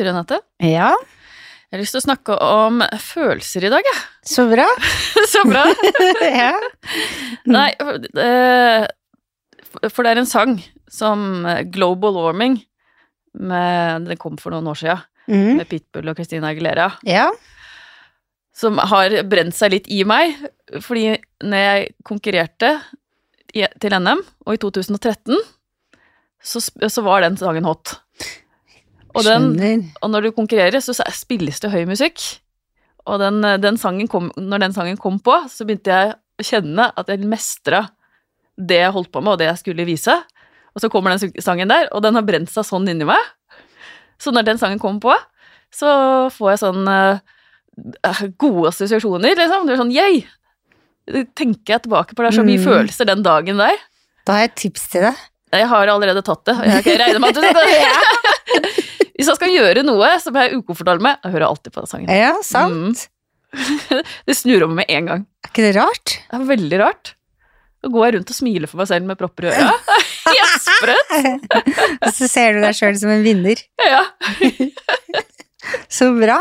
Du, Renate, Ja, jeg har lyst til å snakke om følelser i dag, jeg. så bra. Så bra! ja. Nei, eh, for det er en sang som eh, Global Warming med, Den kom for noen år siden, Mm. med Pitbull og Christina Aguilera. ja. Som har brent seg litt i meg, fordi når jeg konkurrerte til NM, og i 2013, så, så var den sangen hot. Og, den, og når du konkurrerer, så spilles det høy musikk. Og den, den sangen kom, når den sangen kom på, så begynte jeg å kjenne at jeg mestra det jeg holdt på med, og det jeg skulle vise. Og så kommer den sangen der, og den har brent seg sånn inni meg. Så når den sangen kommer på, så får jeg sånn uh, gode assosiasjoner, liksom. Det er sånn yay! Tenker jeg tilbake på. Det er så mye Mm. følelser den dagen der. Da har jeg et tips til deg. Jeg har allerede tatt det. Jeg regner med at du Hvis jeg skal gjøre noe som jeg er ukomfortabel med, jeg hører alltid på den sangen. Ja, sant. Det snur om med en gang. Er ikke det rart? Det er veldig rart. Da går jeg rundt og smiler for meg selv med propper i øra. Helt sprøtt! Og så ser du deg sjøl som en vinner. Ja. Så bra.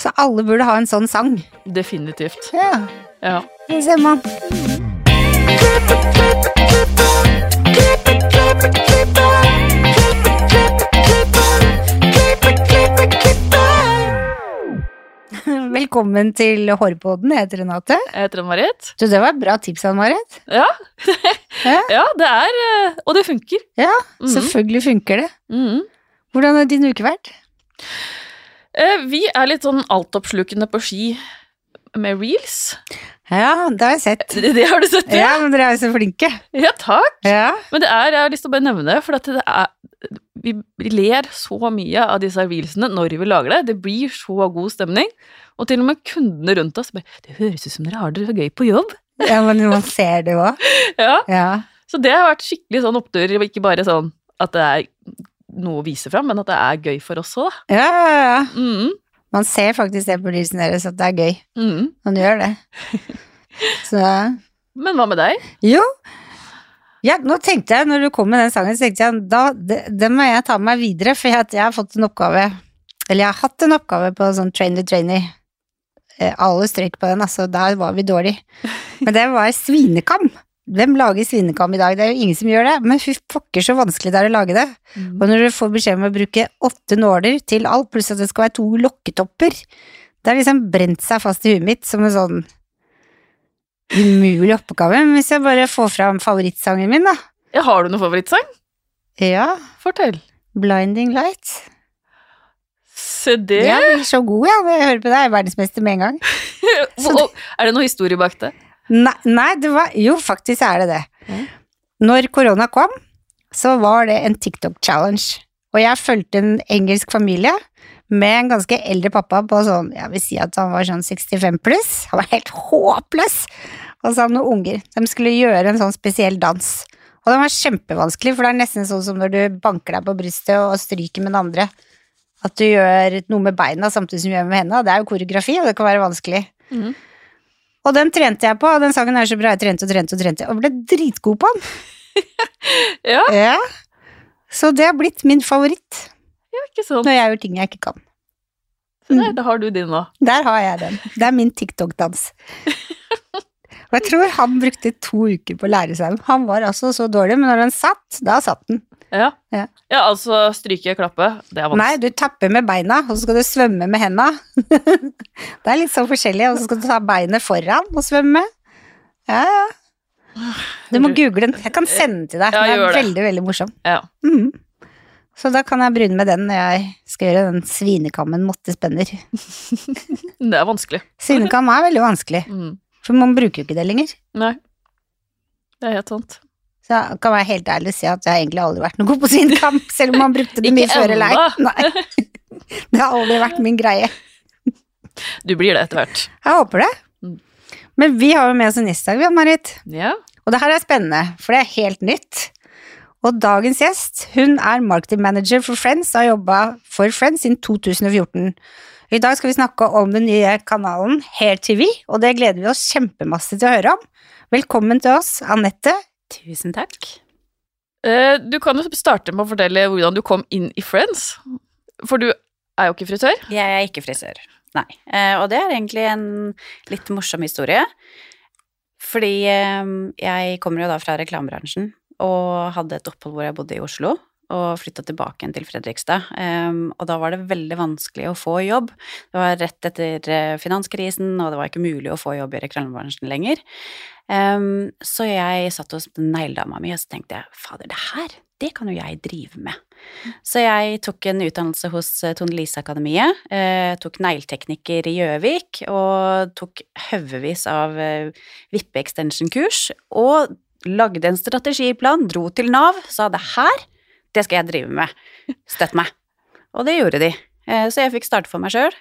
Så alle burde ha en sånn sang. Definitivt. Ja, Ja. det ser Velkommen til Hårpodden. Jeg heter Renate. Jeg heter Marit. Du, det var et bra tips, Ann Marit. Ja. Ja. ja, det er eh, Og det funker. Ja, Mhm. selvfølgelig funker det. Mhm. Hvordan har din uke vært? Eh, Vi er litt sånn altoppslukende på ski med reels. Ja, det har jeg sett. Det, det har du sett? Ja, men dere er jo så flinke. ja takk. Ja. Men det er, jeg har lyst til å bare nevne det, for det er, vi ler så mye av disse reelsene når vi lager det. Det blir så god stemning. Og til og med kundene rundt oss bare Det høres ut som dere har det så gøy på jobb. ja, men man ser det òg. Ja, Ja. Så det har vært skikkelig sånn opptur. Ikke bare sånn at det er noe å vise fram, men at det er gøy for oss òg, da. Ja, ja, ja. Mm, Man ser faktisk det på lysene deres at det er gøy. mm. Man gjør det. Så Men hva med deg? Jo. Ja, nå tenkte jeg, når du kom med den sangen, så tenkte jeg da, det- den må jeg ta med meg videre, for jeg, jeg har fått en oppgave Eller jeg har hatt en oppgave på sånn train the trainee. Eh, Alle strøyk på den, altså. Der var vi dårlig. Men det var svinekam. Hvem lager svinekam i dag? Det er jo ingen som gjør det. Men fy pokker så vanskelig det er å lage det. Og når du får beskjed om å bruke åtte nåler til alt, pluss at det skal være to lokketopper Det har liksom brent seg fast i huet mitt som en sånn umulig oppgave. Men hvis jeg bare får fram favorittsangen min, da. Ja, har du noen favorittsang? Ja, Fortell. Blinding Light'. Se det! Jeg blir så god, ja, når jeg hører på deg. Jeg er verdensmester med en gang. Og- er det noe historie bak det? Nei, nei, det var Jo, faktisk er det det. Mm. Når korona kom, så var det en TikTok-challenge. Og jeg fulgte en engelsk familie med en ganske eldre pappa på sånn, jeg vil si at han var sånn 65 pluss. Han var helt håpløs! Og så hadde han noen unger. De skulle gjøre en sånn spesiell dans. Og den var kjempevanskelig, for det er nesten sånn som når du banker deg på brystet og stryker med den andre. At du gjør noe med beina samtidig som du gjør med hendene. Det er jo koreografi, og det kan være vanskelig. Mm. Og den trente jeg på, og den sangen er så bra. Jeg trente og trente og trente, og ble dritgod på den. Ja, Ja. Så det har blitt min favoritt ikke sant. når jeg gjør ting jeg ikke kan. Så der, da har du din nå. Der har jeg den. Det er min TikTok-dans. Og jeg tror han brukte to uker på å lære seg den. Han var altså så dårlig, men når den satt, da satt den. Ja. Ja. ja, altså stryke, klappe. Det er vanskelig. Nei, du tapper med beina, og så skal du svømme med henda. det er litt sånn forskjellig, og så skal du ta beinet foran og svømme. Ja, ja. Du må google den. Jeg kan sende den til deg. Ja, Den er veldig, veldig morsom. Ja. Mhm. Så da kan jeg bryne med den når jeg skal gjøre den svinekammen mottespenner. Det er vanskelig. Svinekam er veldig vanskelig, Mm. for man bruker jo ikke det lenger. Nei. Det er helt sant. Så jeg kan være helt ærlig og si at jeg har egentlig aldri vært noe god på svinekam, selv om man brukte det mye før eller ei. Nei. Det har aldri vært min greie. Du blir det etter hvert. Jeg håper det. Mm. Men vi har jo med oss en gjest i dag, vi, Ann-Marit. Ja. Og det her er spennende, for det er helt nytt. Og dagens gjest, hun er marketing manager for Friends og har jobba for Friends siden 2014. I dag skal vi snakke om den nye kanalen Hair TV, og det gleder vi oss kjempemasse til å høre om. Velkommen til oss, Anette. Tusen takk. Eh, Du kan jo starte med å fortelle hvordan du kom inn i Friends. For du er jo ikke frisør. Jeg er ikke frisør, nei. Eh, og det er egentlig en litt morsom historie. Fordi eh, jeg kommer jo da fra reklamebransjen og hadde et opphold hvor jeg bodde i Oslo. Og flytta tilbake igjen til Fredrikstad. Og da var det veldig vanskelig å få jobb. Det var rett etter uh, finanskrisen, og det var ikke mulig å få jobb i reklamebransjen lenger. Så jeg satt hos negledama mi, og så tenkte jeg fader, det her, det kan jo jeg drive med. Så jeg tok en utdannelse hos uh, Tone Lise Akademiet, uh, tok negletekniker i Gjøvik, og tok haugevis av vippe-extension-kurs, og lagde en strategiplan, dro til Nav, sa det her, det skal jeg drive med, støtt meg. Og det gjorde de. Eh, så jeg fikk starte for meg sjøl,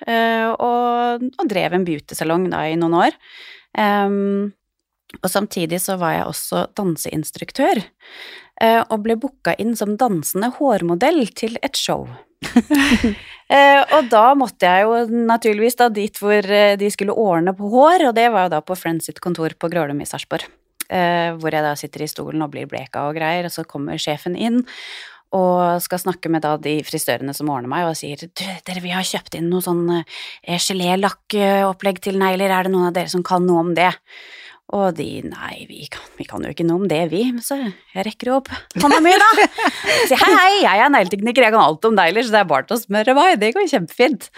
og, og, drev en beautysalong da i noen år. Um, og samtidig så var jeg også danseinstruktør, uh, og ble booka inn som dansende hårmodell til et show. og da måtte jeg jo naturligvis da dit hvor de skulle ordne på hår, og det var jo da på Friends sitt kontor på Grålum i Sarpsborg. Uh, hvor jeg da sitter i stolen og blir bleka og greier, og så kommer sjefen inn og skal snakke med da de frisørene som ordner meg, og sier du, dere, vi har kjøpt inn noe sånn eh, gelélakkopplegg til negler, er det noen av dere som kan noe om det? Og de nei, vi kan, vi kan jo ikke noe om det, vi, så jeg rekker opp hånda mi, da. Sier hei, hei, jeg er negletekniker, jeg kan alt om negler, så det er bare til å smøre meg, det går kjempefint.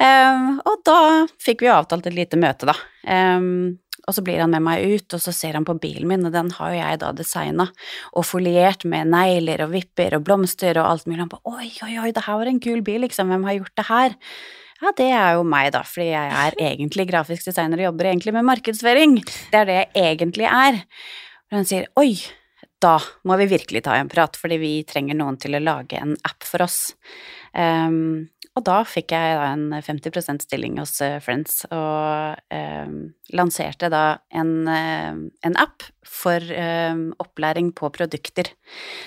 Um, og da fikk vi avtalt et lite møte, da. Um, og så blir han med meg ut, og så ser han på bilen min, og den har jo jeg da designa og foliert med negler og vipper og blomster og alt mulig. Han bare oi, oi, oi, det her var en kul bil, liksom, hvem har gjort det her? Ja, det er jo meg, da, fordi jeg er egentlig grafisk designer og jobber egentlig med markedsføring. Det er det jeg egentlig er. Og han sier oi, da må vi virkelig ta en prat, fordi vi trenger noen til å lage en app for oss. Um, og da fikk jeg da en 50% stilling hos eh, Friends, og eh, lanserte da en, eh, en app for eh, opplæring på produkter.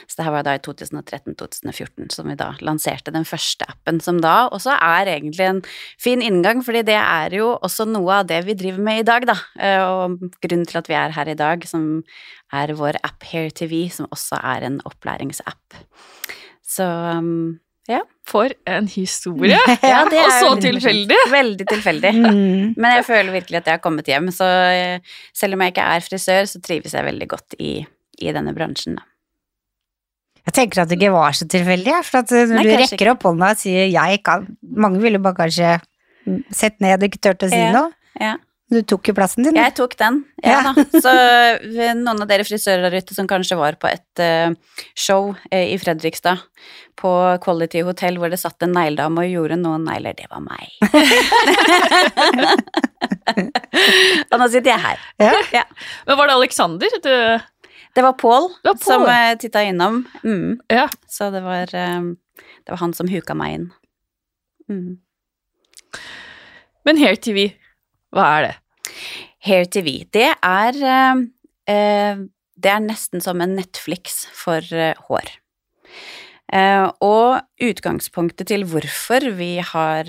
Så det her var da i 2013-2014 som vi da lanserte den første appen, som da også er egentlig en fin inngang, fordi det er jo også noe av det vi driver med i dag, da. Eh, og grunnen til at vi er her i dag, som er vår app Hair TV, som også er en opplæringsapp. Så um, ja. For en historie! ja, og så tilfeldig! Veldig tilfeldig. Mm. Men jeg føler virkelig at jeg har kommet hjem, så eh, selv om jeg ikke er frisør, så trives jeg veldig godt i, i denne bransjen, da. Jeg tenker at det ikke var så tilfeldig, for at når Nei, du rekker ikke. opp hånda og sier 'jeg kan' Mange ville bare kanskje sett ned og ikke turt å si ja. noe. Ja. Du tok jo plassen din. Jeg tok den, ja, ja. da. Så noen av dere frisører der ute som kanskje var på et uh, show uh, i Fredrikstad, på Quality Hotel hvor det satt en negledame og gjorde noen negler, det var meg. og nå sitter jeg her. Ja. ja. Men var det Alexander? Du... Det var Pål som uh, eh, titta innom. Mm. Ja. Så det var, um, det var han som huka meg inn. Mm. Men Hair TV, hva er det? Hair TV, det er eh, eh, Det er nesten som en Netflix for eh, hår. Og utgangspunktet til hvorfor vi har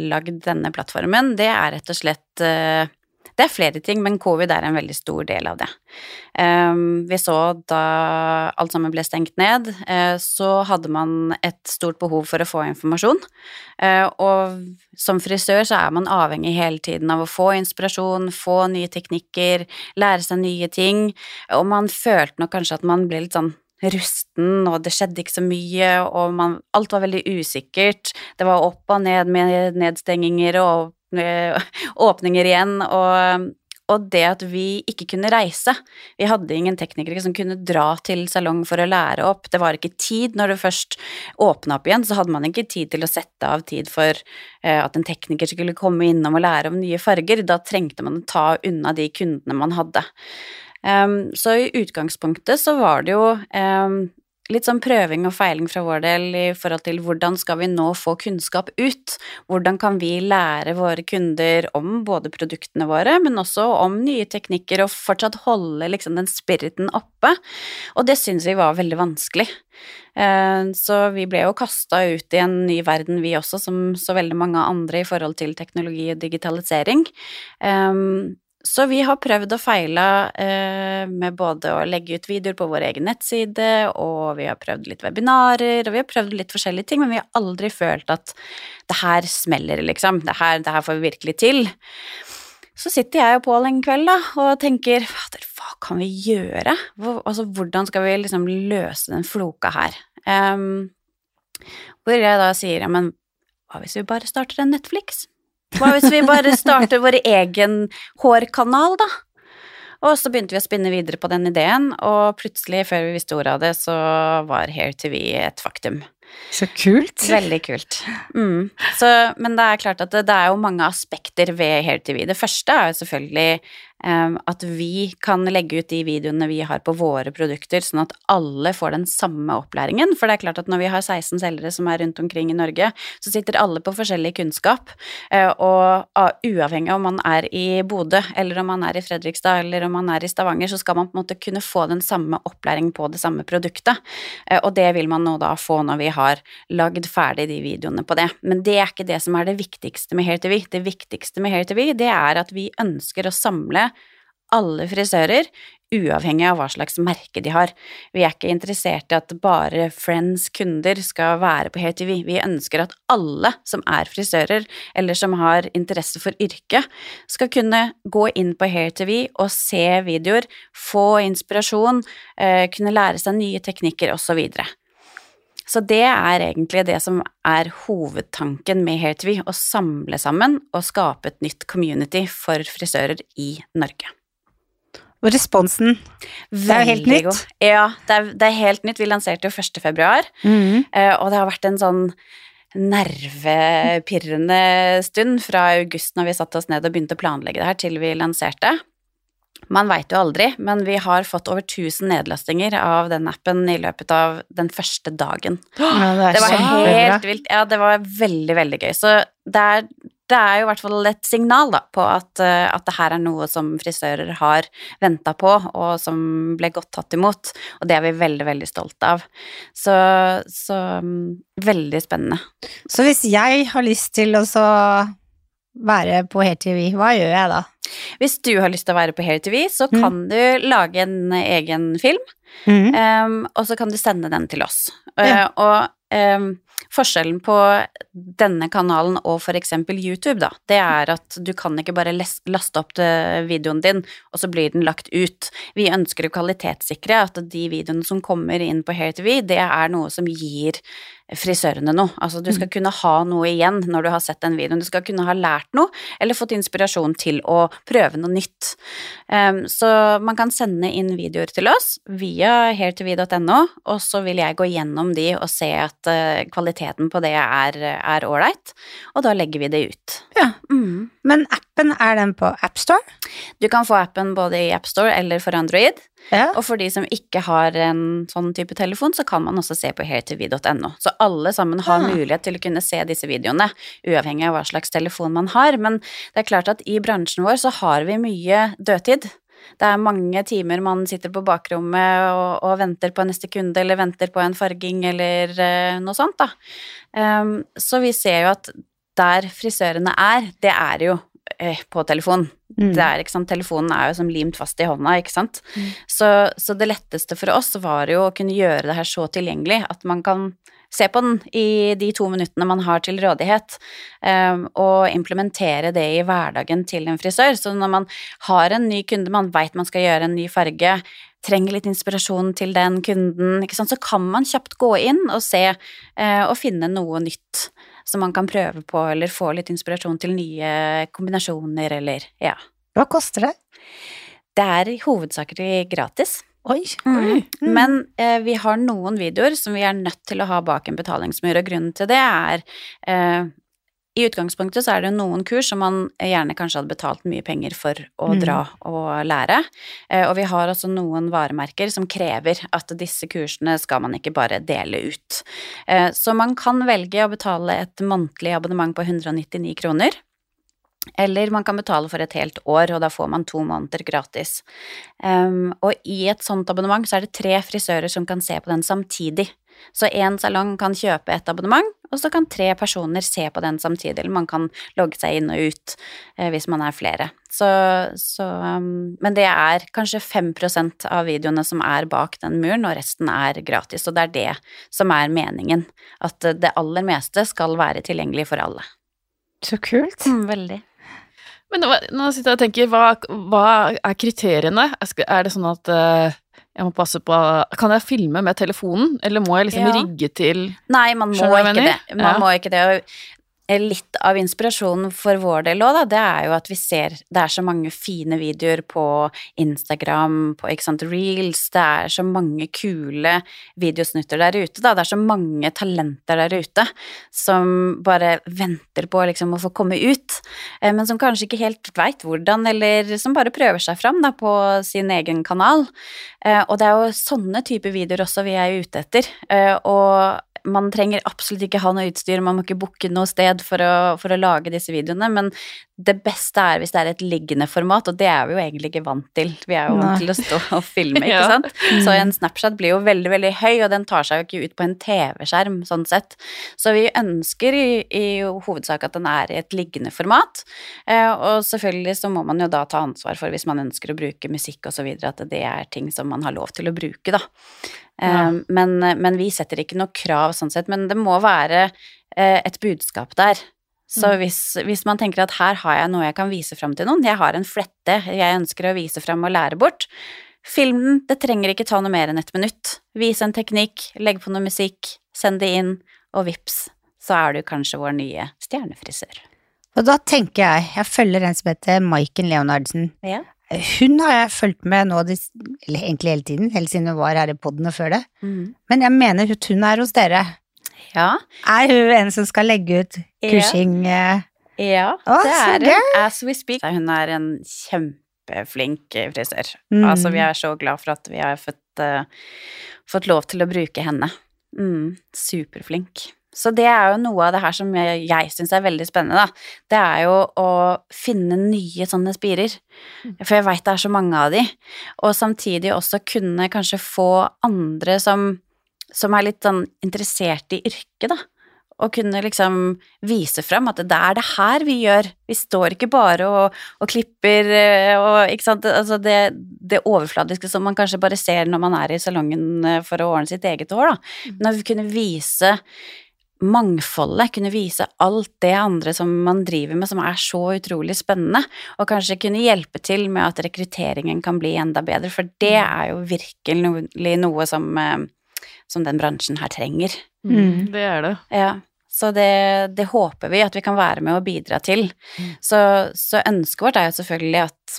lagd denne plattformen, det er rett og slett det er flere ting, men covid er en veldig stor del av det. Um, vi så da alt sammen ble stengt ned, uh, så hadde man et stort behov for å få informasjon. Uh, og som frisør så er man avhengig hele tiden av å få inspirasjon, få nye teknikker, lære seg nye ting, og man følte nok kanskje at man ble litt sånn rusten, og det skjedde ikke så mye, og man, alt var veldig usikkert. Det var opp og ned med nedstenginger og åpninger igjen, og, og, det at vi ikke kunne reise. Vi hadde ingen teknikere som kunne dra til salong for å lære opp. Det var ikke tid. Når det først åpna opp igjen, så hadde man ikke tid til å sette av tid for uh, at en tekniker skulle komme innom og lære om nye farger. Da trengte man å ta unna de kundene man hadde. Um, så i utgangspunktet så var det jo um, litt sånn prøving og feiling fra vår del i forhold til hvordan skal vi nå få kunnskap ut? Hvordan kan vi lære våre kunder om både produktene våre, men også om nye teknikker, og fortsatt holde liksom den spiriten oppe? Og det syns vi var veldig vanskelig. Så vi ble jo kasta ut i en ny verden, vi også, som så veldig mange andre i forhold til teknologi og digitalisering. Så vi har prøvd og feila eh, med både å legge ut videoer på vår egen nettside, og vi har prøvd litt webinarer, og vi har prøvd litt forskjellige ting, men vi har aldri følt at det her smeller, liksom. Det her, det her får vi virkelig til. Så sitter jeg og Pål en kveld da, og tenker hva kan vi gjøre? Hvor, altså, hvordan skal vi liksom løse den floka her? Um, hvor jeg da sier ja, men hva hvis vi bare starter en Netflix? Hva hvis vi bare starter vår egen hårkanal, da? Og så begynte vi å spinne videre på den ideen, og plutselig, før vi visste ordet av det, så var Hair TV et faktum. Så kult. Veldig kult. Mm. Så, men det er klart at det, det, er jo mange aspekter ved Hair TV. Det første er jo selvfølgelig at vi kan legge ut de videoene vi har på våre produkter, sånn at alle får den samme opplæringen. For det er klart at når vi har 16 selgere som er rundt omkring i Norge, så sitter alle på forskjellig kunnskap. Uh, og uavhengig uavhengig om man er i Bodø, eller om man er i Fredrikstad, eller om man er i Stavanger, så skal man på en måte kunne få den samme opplæringen på det samme produktet. Uh, og det vil man nå da få når vi har lagd ferdig de videoene på det. Men det er ikke det som er det viktigste med Hair TV. Det viktigste med Hair TV, det er at vi ønsker å samle alle frisører, uavhengig av hva slags merke de har. Vi er ikke interessert i at bare Friends kunder skal være på HTV. Vi ønsker at alle som er frisører, eller som har interesse for yrket, skal kunne gå inn på HairTV og se videoer, få inspirasjon, eh, kunne lære seg nye teknikker osv. Så det er egentlig det som er hovedtanken med HairTV, å samle sammen og skape et nytt community for frisører i Norge. Og responsen Det er jo helt nytt. God. Ja, det er, det er, helt nytt. Vi lanserte jo 1. februar, mm. og det har vært en sånn nervepirrende stund fra august når vi satte oss ned og begynte å planlegge det her, til vi lanserte. Man veit jo aldri, men vi har fått over 1000 nedlastinger av den appen i løpet av den første dagen. Ja, det, det, var helt vilt. Ja, det var veldig, veldig gøy. Så det er, det er jo i hvert fall et signal da, på at, eh, at det her er noe som frisører har venta på, og som ble godt tatt imot. Og det er vi veldig, veldig stolte av. Så, så mm, veldig spennende. Så hvis jeg har lyst til å så være på Hair TV, hva gjør jeg da? Hvis du har lyst til å være på Hair TV, så mm. kan du lage en egen film, mm. um, og så kan du sende den til oss. Ja. Uh, og um, Forskjellen på denne kanalen og eksempel YouTube, da, det er at du kan ikke bare laste opp videoen din, og så blir den lagt ut. Vi ønsker å kvalitetssikre at de videoene som kommer inn på Hair TV, det er noe som gir frisørene noe. Altså du skal mm. kunne ha noe igjen når du har sett den videoen. Du skal kunne ha lært noe, eller fått inspirasjon til å prøve noe nytt. Um, så man kan sende inn videoer til oss via hairtv.no, og så vil jeg gå gjennom de og se at uh, kvaliteten på det er ålreit, og da legger vi det ut. Ja. Mm. Men appen, er den på AppStore? Du kan få appen både i AppStore eller for Android. Ja. Og for de som ikke har en sånn type telefon, så kan man også se på hairtv.no. Så alle sammen har ah. mulighet til å kunne se disse videoene, uavhengig av hva slags telefon man har. Men det er klart at i bransjen vår så har vi mye dødtid. Det er mange timer man sitter på bakrommet og, og venter på neste kunde, eller venter på en farging, eller uh, noe sånt, da. Um, så vi ser jo at der frisørene er, det er jo uh, på telefon. Mm. Er? Telefonen er jo som limt fast i hånda, ikke sant. Mm. Så, så, det letteste for oss var jo å kunne gjøre det her så tilgjengelig at man kan se på den i de to minuttene man har til rådighet, um, og implementere det i hverdagen til en frisør. Så når man har en ny kunde, man veit man skal gjøre en ny farge, trenger litt inspirasjon til den kunden, så kan man kjapt gå inn og se uh, og finne noe nytt som man kan prøve på, eller få litt inspirasjon til nye kombinasjoner, eller ja. Hva koster det? Det er hovedsakelig gratis. Oi. Mm. Mm. Men eh, vi har noen videoer som vi er nødt til å ha bak en betalingsmur, og grunnen til det er eh, i utgangspunktet så er det noen kurs som man gjerne kanskje hadde betalt mye penger for å mm. dra og lære, eh, og vi har også noen varemerker som krever at disse kursene skal man ikke bare dele ut. Eh, så man kan velge å betale et månedlig abonnement på 199 kroner. Eller man kan betale for et helt år, og da får man to måneder gratis. Um, og i et sånt abonnement så er det tre frisører som kan se på den samtidig. Så én salong kan kjøpe et abonnement, og så kan tre personer se på den samtidig, eller man kan logge seg inn og ut eh, hvis man er flere. Så, så um, Men det er kanskje 5% av videoene som er bak den muren, og resten er gratis, og det er det som er meningen. At det aller meste skal være tilgjengelig for alle. Så kult. Mm, veldig. Men nå, nå sitter jeg og tenker, hva, hva er kriteriene? Er det sånn at eh, jeg må passe på Kan jeg filme med telefonen, eller må jeg liksom Ja. rigge til Nei, man må ikke det. Man Ja. må ikke det. Og litt av inspirasjonen for vår del òg, da, det er jo at vi ser det er så mange fine videoer på Instagram, på ikke sant, reels, det er så mange kule videosnutter der ute, da. Det er så mange talenter der ute som bare venter på liksom å få komme ut, eh, men som kanskje ikke helt veit hvordan, eller som bare prøver seg fram da på sin egen kanal. Eh, Og det er jo sånne typer videoer også vi er ute etter. Eh, Og man trenger absolutt ikke ha noe utstyr, man må ikke booke noe sted for å, for å lage disse videoene, men det beste er hvis det er et liggende format, og det er vi jo egentlig ikke vant til. Vi er jo vant til å stå og filme, ikke Ja. sant. Så en Snapchat blir jo veldig, veldig høy, og den tar seg jo ikke ut på en TV-skjerm, sånn sett. Så vi ønsker i, i hovedsak at den er i et liggende format, eh, og selvfølgelig så må man jo da ta ansvar for hvis man ønsker å bruke musikk videre, at det er ting som man har lov til å bruke, da. Ja. Eh, Men, men vi setter ikke noe krav sånn sett, men det må være eh, et budskap der. Så Mm. hvis, hvis man tenker at her har jeg noe jeg kan vise fram til noen, jeg har en flette jeg ønsker å vise fram og lære bort, film den, det trenger ikke ta noe mer enn et minutt. Vis en teknikk, legg på noe musikk, send det inn, og vips, så er du kanskje vår nye stjernefrisør. Og da tenker jeg, jeg følger en som heter Maiken Leonardsen. Ja. Hun har jeg fulgt med nå, eller egentlig hele tiden, helt siden hun var her i podden og før det. Mm. Men jeg mener at hun er hos dere. Ja, Er hun en som skal legge ut kursing? Ja, ja Å, det er hun. As we speak. Hun er en kjempeflink eh, frisør. Mm. Altså, vi er så glad for at vi har fått, uh, fått lov til å bruke henne. Mm, superflink. Så det er jo noe av det her som jeg, jeg syns er veldig spennende, da. Det er jo å finne nye sånne spirer. For jeg veit det er så mange av de. Og samtidig også kunne kanskje få andre som, som er litt sånn interessert i yrket, da. Og kunne liksom vise fram at det er det her vi gjør. Vi står ikke bare og, og klipper eh, og ikke sant. Altså det, det overfladiske som man kanskje bare ser når man er i salongen eh, for å ordne sitt eget hår, da. å vi kunne vise mangfoldet, kunne vise alt det andre som man driver med som er så utrolig spennende, og kanskje kunne hjelpe til med at rekrutteringen kan bli enda bedre, for det er jo virkelig noe som, eh, som den bransjen her trenger. Mm. Det er det. Ja, så det, det håper vi at vi kan være med og bidra til. Mm. Så, så ønsket vårt er jo selvfølgelig at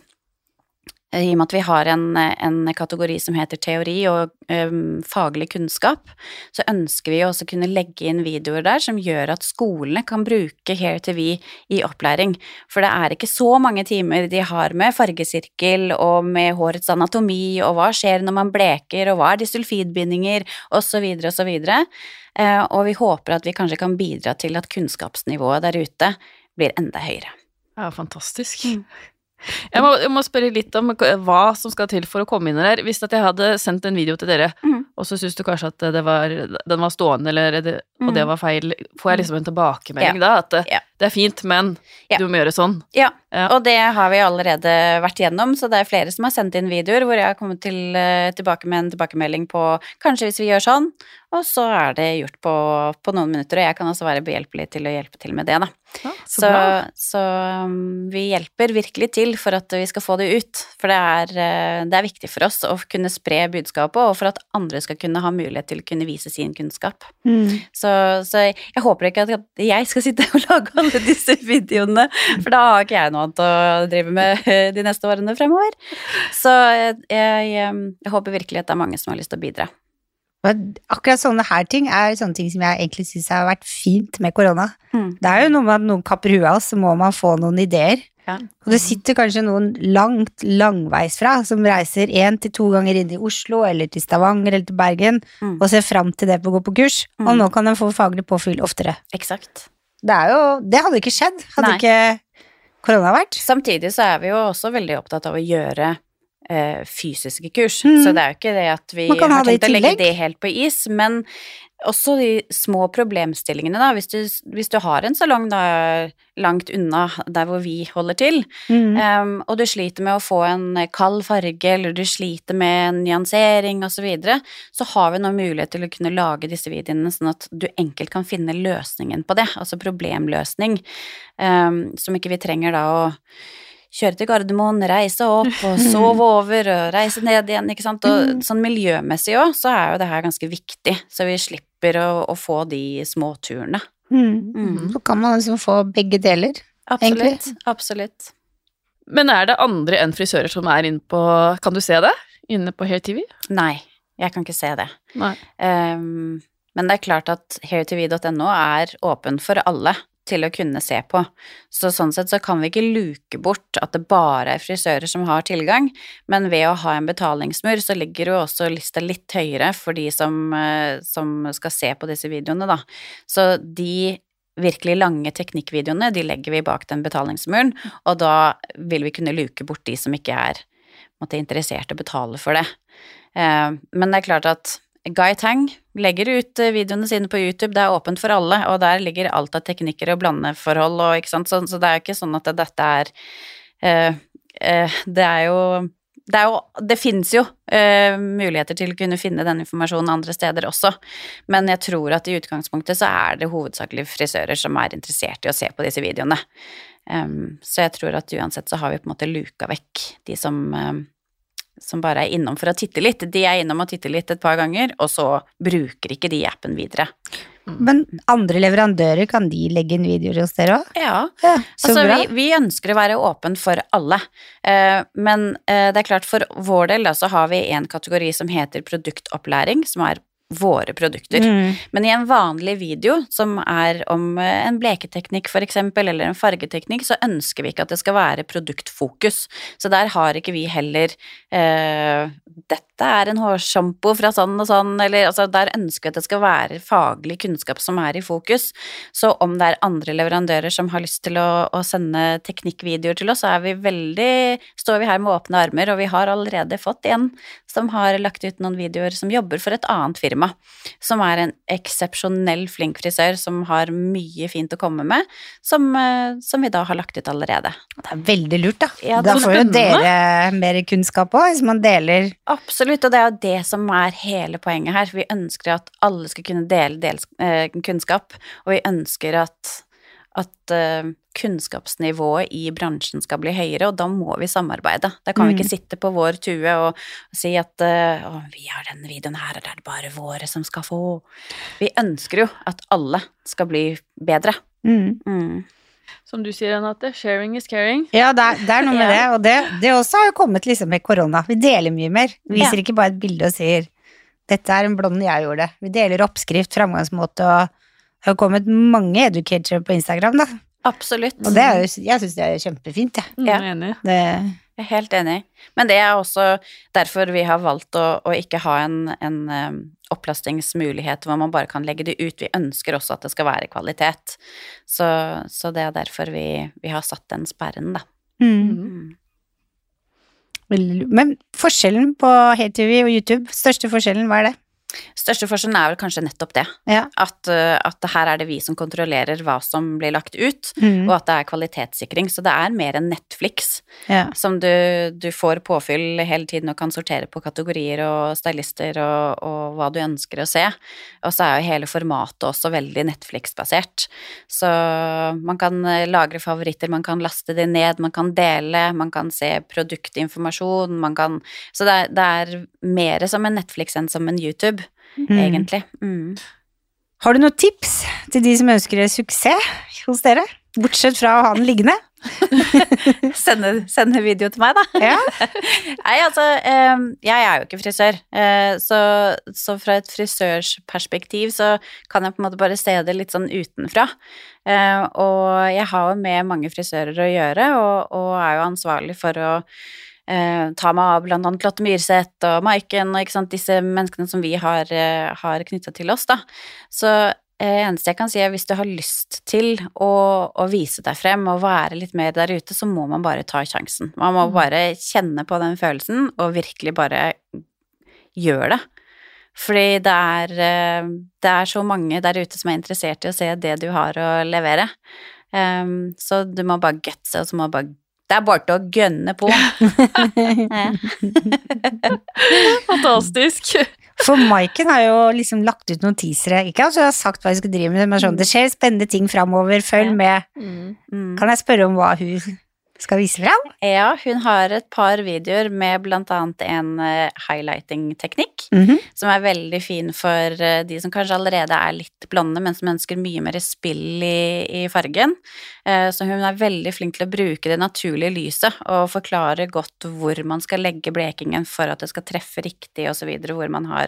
i og med at vi har en, en kategori som heter teori og um, faglig kunnskap, så ønsker vi også å kunne legge inn videoer der som gjør at skolene kan bruke Hair TV i opplæring. For det er ikke så mange timer de har med fargesirkel og med hårets anatomi, og hva skjer når man bleker, og hva er disulfidbindinger, osv., osv. Eh, og vi håper at vi kanskje kan bidra til at kunnskapsnivået der ute blir enda høyere. Ja, fantastisk. Mm. Jeg, må, jeg må spørre litt om hva som skal til for å komme inn der. Hvis at jeg hadde sendt en video til dere, mm. og så syns du kanskje at det var, den var stående, eller og det Mhm. var feil, får jeg liksom en tilbakemelding da? At det, Ja. det er fint, men Ja. du må gjøre sånn. Ja, Ja. og det har vi allerede vært gjennom, så det er flere som har sendt inn videoer hvor jeg har kommet til, eh, tilbake med en tilbakemelding på kanskje hvis vi gjør sånn, og så er det gjort på, på noen minutter, og jeg kan også være behjelpelig til å hjelpe til med det, da. Ja, så, Så, så um, vi hjelper virkelig til for at vi skal få det ut, for det er, eh, det er viktig for oss å kunne spre budskapet, og for at andre skal kunne ha mulighet til å kunne vise sin kunnskap. Mm. Så, så jeg håper ikke at jeg skal sitte og lage alle disse videoene, for da har ikke jeg noe annet å drive med eh, de neste årene fremover. Så jeg, jeg, jeg håper virkelig at det er mange som har lyst til å bidra. Og akkurat sånne her ting er sånne ting som jeg egentlig syns har vært fint med korona. Mm. Det er jo noe med at noen kapper huet av oss, så må man få noen ideer. Ja. Og det sitter kanskje noen langt, langveisfra som reiser én til to ganger inn i Oslo eller til Stavanger eller til Bergen Mm. og ser fram til det på å gå på kurs, og Mm. nå kan de få faglig påfyll oftere. Exakt. Det jo Det hadde ikke skjedd hadde Nei. ikke korona vært. Samtidig så er vi jo også veldig opptatt av å gjøre fysiske kurs. Mm. Så det er jo ikke det at vi har det tenkt å legge det helt på is, men også de små problemstillingene, da. Hvis du, hvis du har en salong da langt unna der hvor vi holder til, Mm. Um, og du sliter med å få en kald farge, eller du sliter med en nyansering osv., så, videre, så har vi nå mulighet til å kunne lage disse videoene sånn at du enkelt kan finne løsningen på det, altså problemløsning, um, som ikke vi trenger da å kjøre til Gardermoen, reise opp og sove over og reise ned igjen, ikke sant, og Mm. sånn miljømessig òg, så er jo det her ganske viktig, så vi slipper å, å få de småturene. Mm. Mm. Så kan man liksom få begge deler. Egentlig. Absolutt, absolutt. Men er det andre enn frisører som er inne på Kan du se det? Inne på HairTV? Nei, jeg kan ikke se det. Nei. Um, men det er klart at hairtv.no er åpen for alle til å kunne se på. Så sånn sett så kan vi ikke luke bort at det bare er frisører som har tilgang, men ved å ha en betalingsmur så ligger jo også lista litt høyere for de som, eh, som skal se på disse videoene, da. Så de virkelig lange teknikkvideoene, de legger vi bak den betalingsmuren, og da vil vi kunne luke bort de som ikke er måtte, interessert i å betale for det. Eh, Men det er klart at Guy Tang legger ut eh, videoene sine på YouTube, det er åpent for alle, og der ligger alt av teknikker og blandeforhold og ikke sant, så, så det er jo ikke sånn at dette er uh, uh, Det er jo det, det finnes jo eh, muligheter til å kunne finne den informasjonen andre steder også, men jeg tror at i utgangspunktet så er det hovedsakelig frisører som er interessert i å se på disse videoene. Um, så jeg tror at uansett så har vi på en måte luka vekk de som som bare er innom for å titte litt. De er innom og titter litt et par ganger, og så bruker ikke de appen videre. Men andre leverandører, kan de legge inn videoer hos dere òg? Ja, Ja, så altså vi, vi ønsker å være åpen for alle, eh, men eh, det er klart for vår del da, så har vi en kategori som heter produktopplæring, som er våre produkter. Mm. Men i en vanlig video som er om eh, en bleketeknikk eksempel, eller en fargeteknikk, så ønsker vi ikke at det skal være produktfokus. Så der har ikke vi heller eh, dette er en hårsjampo fra sånn og sånn, eller altså der ønsker vi at det skal være faglig kunnskap som er i fokus. Så om det er andre leverandører som har lyst til å, å sende teknikkvideoer til oss, så er vi veldig, står vi her med åpne armer, og vi har allerede fått en som har lagt ut noen videoer som jobber for et annet firma, som er en eksepsjonell flink frisør som har mye fint å komme med, som, eh, som vi da har lagt ut allerede. Det er veldig lurt, da. Ja, da får jo dere mer kunnskap òg, hvis man deler Absolutt, og det er jo det som er hele poenget her. Vi ønsker at alle skal kunne dele dels, eh, kunnskap, og vi ønsker at, at eh, kunnskapsnivået i bransjen skal bli høyere, og da må vi samarbeide. Da kan vi Mm. ikke sitte på vår tue og, si at eh, å, vi har denne videoen her, og det er bare våre som skal få. Vi ønsker jo at alle skal bli bedre. mm. Mm. Som du sier, Renate, sharing is caring. Ja, det er, det er noe med det, og det, det også har jo kommet liksom med korona. Vi deler mye mer. Vi viser Ja. ikke bare et bilde og sier 'dette er en blond jeg gjorde'. Vi deler oppskrift, framgangsmåte, og det har kommet mange educatere på Instagram, da. Absolutt. Og det er jo, jeg syns det er kjempefint, jeg. Ja. Ja. Enig. Det, Jeg er helt enig. Men det er også derfor vi har valgt å, å ikke ha en, en um, opplastingsmulighet hvor man bare kan legge det ut. Vi ønsker også at det skal være kvalitet. Så, så det er derfor vi, vi har satt den sperren, da. mm. Mm. Men forskjellen på HeyTV og YouTube, største forskjellen, hva er det? Største forskjellen er vel kanskje nettopp det. Ja. At, uh, at her er det vi som kontrollerer hva som blir lagt ut, Mm. og at det er kvalitetssikring. Så det er mer enn Netflix. ja. som du, du får påfyll hele tiden og kan sortere på kategorier og stylister og, og hva du ønsker å se. Og så er jo hele formatet også veldig Netflix-basert. Så man kan eh, lagre favoritter, man kan laste de ned, man kan dele, man kan se produktinformasjon, man kan Så det er, det er mer som en Netflix enn som en YouTube, Mm. egentlig. Mm. Har du noen tips til de som ønsker suksess hos dere? Bortsett fra å ha den liggende? Sende, sende video til meg, da. Ja. Nei, altså, eh, jeg er jo ikke frisør, eh, så, så fra et frisørsperspektiv så kan jeg på en måte bare se det litt sånn utenfra. Eh, og jeg har jo med mange frisører å gjøre, og, og er jo ansvarlig for å eh, ta meg av blant annet Lotte Myrseth og Maiken og disse menneskene som vi har, eh, har knytta til oss, da. Så eh, eneste jeg kan si er hvis du har lyst til å, å vise deg frem og være litt mer der ute, så må man bare ta sjansen. Man må Mm. bare kjenne på den følelsen og virkelig bare gjøre det. Fordi det er, eh, det er så mange der ute som er interessert i å se det du har å levere. Um, så du må bare gutse, og så må du bare Det er bare til å gønne på. Fantastisk. For Maiken har jo liksom lagt ut noen teasere. Ikke at hun har sagt hva hun skal drive med, men sånn, det skjer spennende ting framover, følg med. Mm. Kan jeg spørre om hva hun skal vise fram? Ja, hun har et par videoer med annet en eh, highlighting-teknikk, Mhm. som er veldig fin for eh, de som kanskje allerede er litt blonde, men som ønsker mye mer spill i, i fargen. Eh, Så hun er veldig flink til å bruke det naturlige lyset og forklare godt hvor man skal legge blekingen for at det skal treffe riktig osv., hvor man har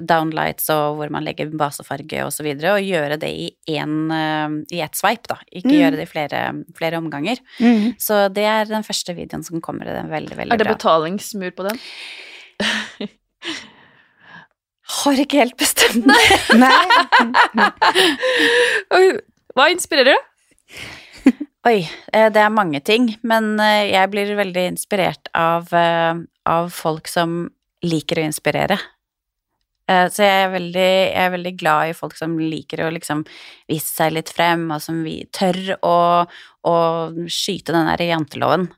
downlights og hvor man legger basefarge og så og gjøre det i én i ett sveip, da, ikke Mm. gjøre det i flere, flere omganger. Mm. Så det er den første videoen som kommer. Den er veldig, veldig Er det bra. betalingsmur på den? Har ikke helt bestemt meg. Nei. Hva inspirerer du? Oi, eh, det er mange ting, men eh, jeg blir veldig inspirert av, eh, av folk som liker å inspirere. Eh, Så jeg er, veldig, jeg er veldig glad i folk som liker å liksom vise seg litt frem, og som vi tør å, å skyte den der janteloven.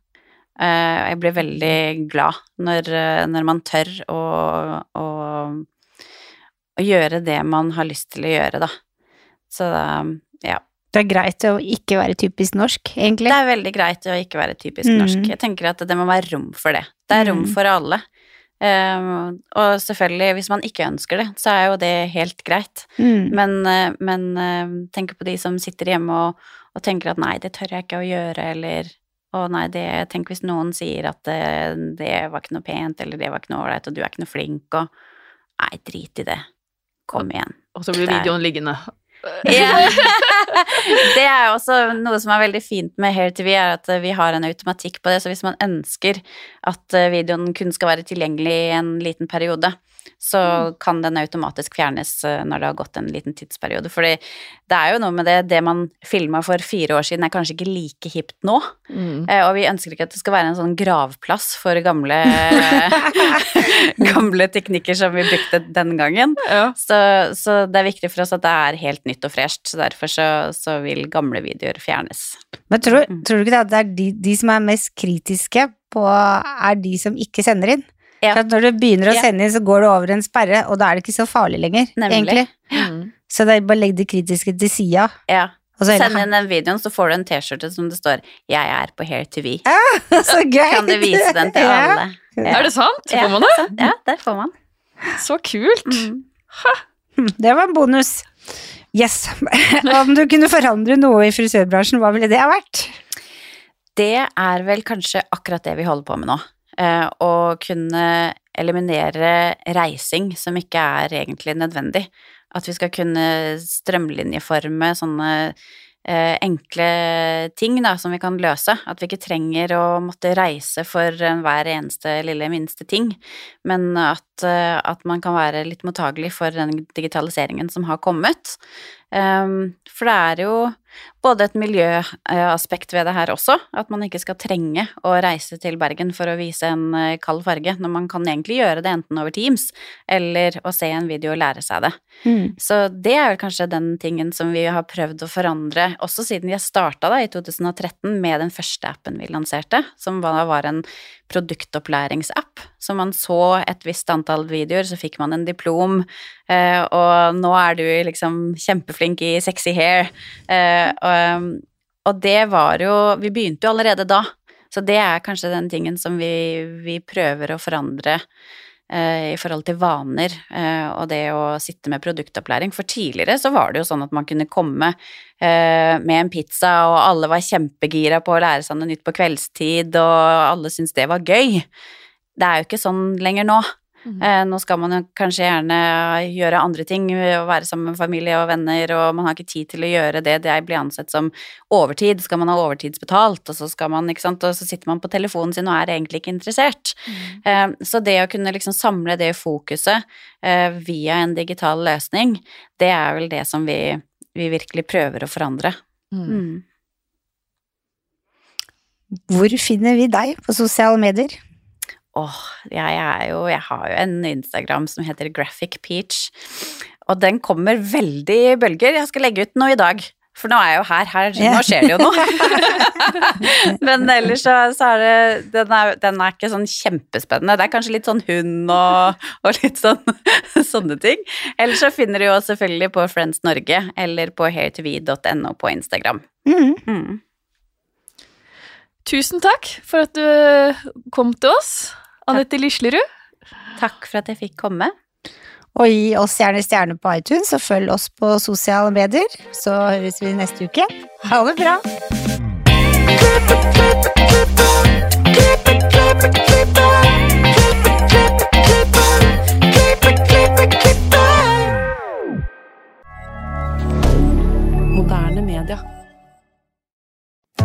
Eh, Jeg blir veldig glad når, når man tør å, å, å gjøre det man har lyst til å gjøre, da. Så ja. Det er greit å ikke være typisk norsk, egentlig. Det er veldig greit å ikke være typisk Mm. norsk. Jeg tenker at det må være rom for det. Det er rom Mm. for alle. Um, og selvfølgelig, hvis man ikke ønsker det, så er jo det helt greit. Mm. Men, eh, men eh, tenk på de som sitter hjemme og, og tenker at nei, det tør jeg ikke å gjøre, eller å nei, det Tenk hvis noen sier at det, det var ikke noe pent, eller det var ikke noe ålreit, og du er ikke noe flink, og Nei, drit i det. Kom igjen. Og så blir videoen liggende. Ja. det er også noe som er veldig fint med HairTV, er at vi har en automatikk på det. Så hvis man ønsker at eh, videoen kun skal være tilgjengelig i en liten periode, så kan den automatisk fjernes eh, når det har gått en liten tidsperiode. Fordi det er jo noe med det, det man filma for fire år siden er kanskje ikke like hipt nå. Mm. Eh, Og vi ønsker ikke at det skal være en sånn gravplass for gamle, gamle teknikker som vi brukte den gangen. Ja. Så, så det er viktig for oss at det er helt nytt og fresht, så derfor så, så vil gamle videoer fjernes. Men tror, Mm. tror du ikke det at det er de, de som er mest kritiske på, er de som ikke sender inn? Ja. For at når du begynner å sende inn, så går det over en sperre, og da er det ikke så farlig lenger, Nemlig. egentlig. Mm. Så det er bare legg det kritiske til sida. Ja. Så Send inn den videoen, så får du en T-skjorte som det står 'Jeg er på Hair TV'. så gøy! Kan du vise den til Ja. alle? Ja. Er det sant? Ja. Får man det? Ja, der får man. Så kult. Mm. Det var en bonus. Yes. Om du kunne forandre noe i frisørbransjen, hva ville det ha vært? Det er vel kanskje akkurat det vi holder på med nå. Eh, å kunne eliminere reising som ikke er egentlig nødvendig. At vi skal kunne strømlinjeforme sånne eh, enkle ting da, som vi kan løse. At vi ikke trenger å måtte reise for hver eneste lille minste ting, men at, eh, at man kan være litt mottagelig for den digitaliseringen som har kommet. Um, for det er jo både et miljøaspekt ved det her også, at man ikke skal trenge å reise til Bergen for å vise en eh, kald farge, når man kan egentlig gjøre det enten over Teams eller å se en video og lære seg det. Så det er vel kanskje den tingen som vi har prøvd å forandre, også siden jeg starta da i 2013 med den første appen vi lanserte, som var var en produktopplæringsapp. Så man så et visst antall videoer, så fikk man en diplom, eh, og nå er du liksom kjempeflink i sexy hair. Eh, og, og det var jo Vi begynte jo allerede da, så det er kanskje den tingen som vi, vi prøver å forandre eh, i forhold til vaner eh, og det å sitte med produktopplæring. For tidligere så var det jo sånn at man kunne komme eh, med en pizza, og alle var kjempegira på å lære seg noe nytt på kveldstid, og alle syntes det var gøy. Det er jo ikke sånn lenger nå. Eh, nå skal man jo kanskje gjerne gjøre andre ting, være sammen med familie og venner, og man har ikke tid til å gjøre det det blir ansett som overtid. Skal man ha overtidsbetalt, og så skal man, ikke sant, og så sitter man på telefonen sin og er egentlig ikke interessert. Mm. så det å kunne liksom samle det fokuset eh, via en digital løsning, det er vel det som vi, vi virkelig prøver å forandre. Mm. Mm. Hvor finner vi deg på sosiale medier? Åh, jeg er jo Jeg har jo en Instagram som heter Graphic Peach, og den kommer veldig i bølger. Jeg skal legge ut noe i dag. For nå er jeg jo her, her nå skjer det jo noe. Men ellers så, så er det den er, den er ikke sånn kjempespennende. Det er kanskje litt sånn hund og, og litt sånn sånne ting. Ellers så finner du jo selvfølgelig på Friends Norge eller på hairtv.no på Instagram. Mm. Mm. Tusen takk for at du kom til oss, Anette Lislerud. Takk for at jeg fikk komme. Og gi oss gjerne stjerne på iTunes, og følg oss på sosiale medier. Så høres vi neste uke. Ha det bra! Moderne media.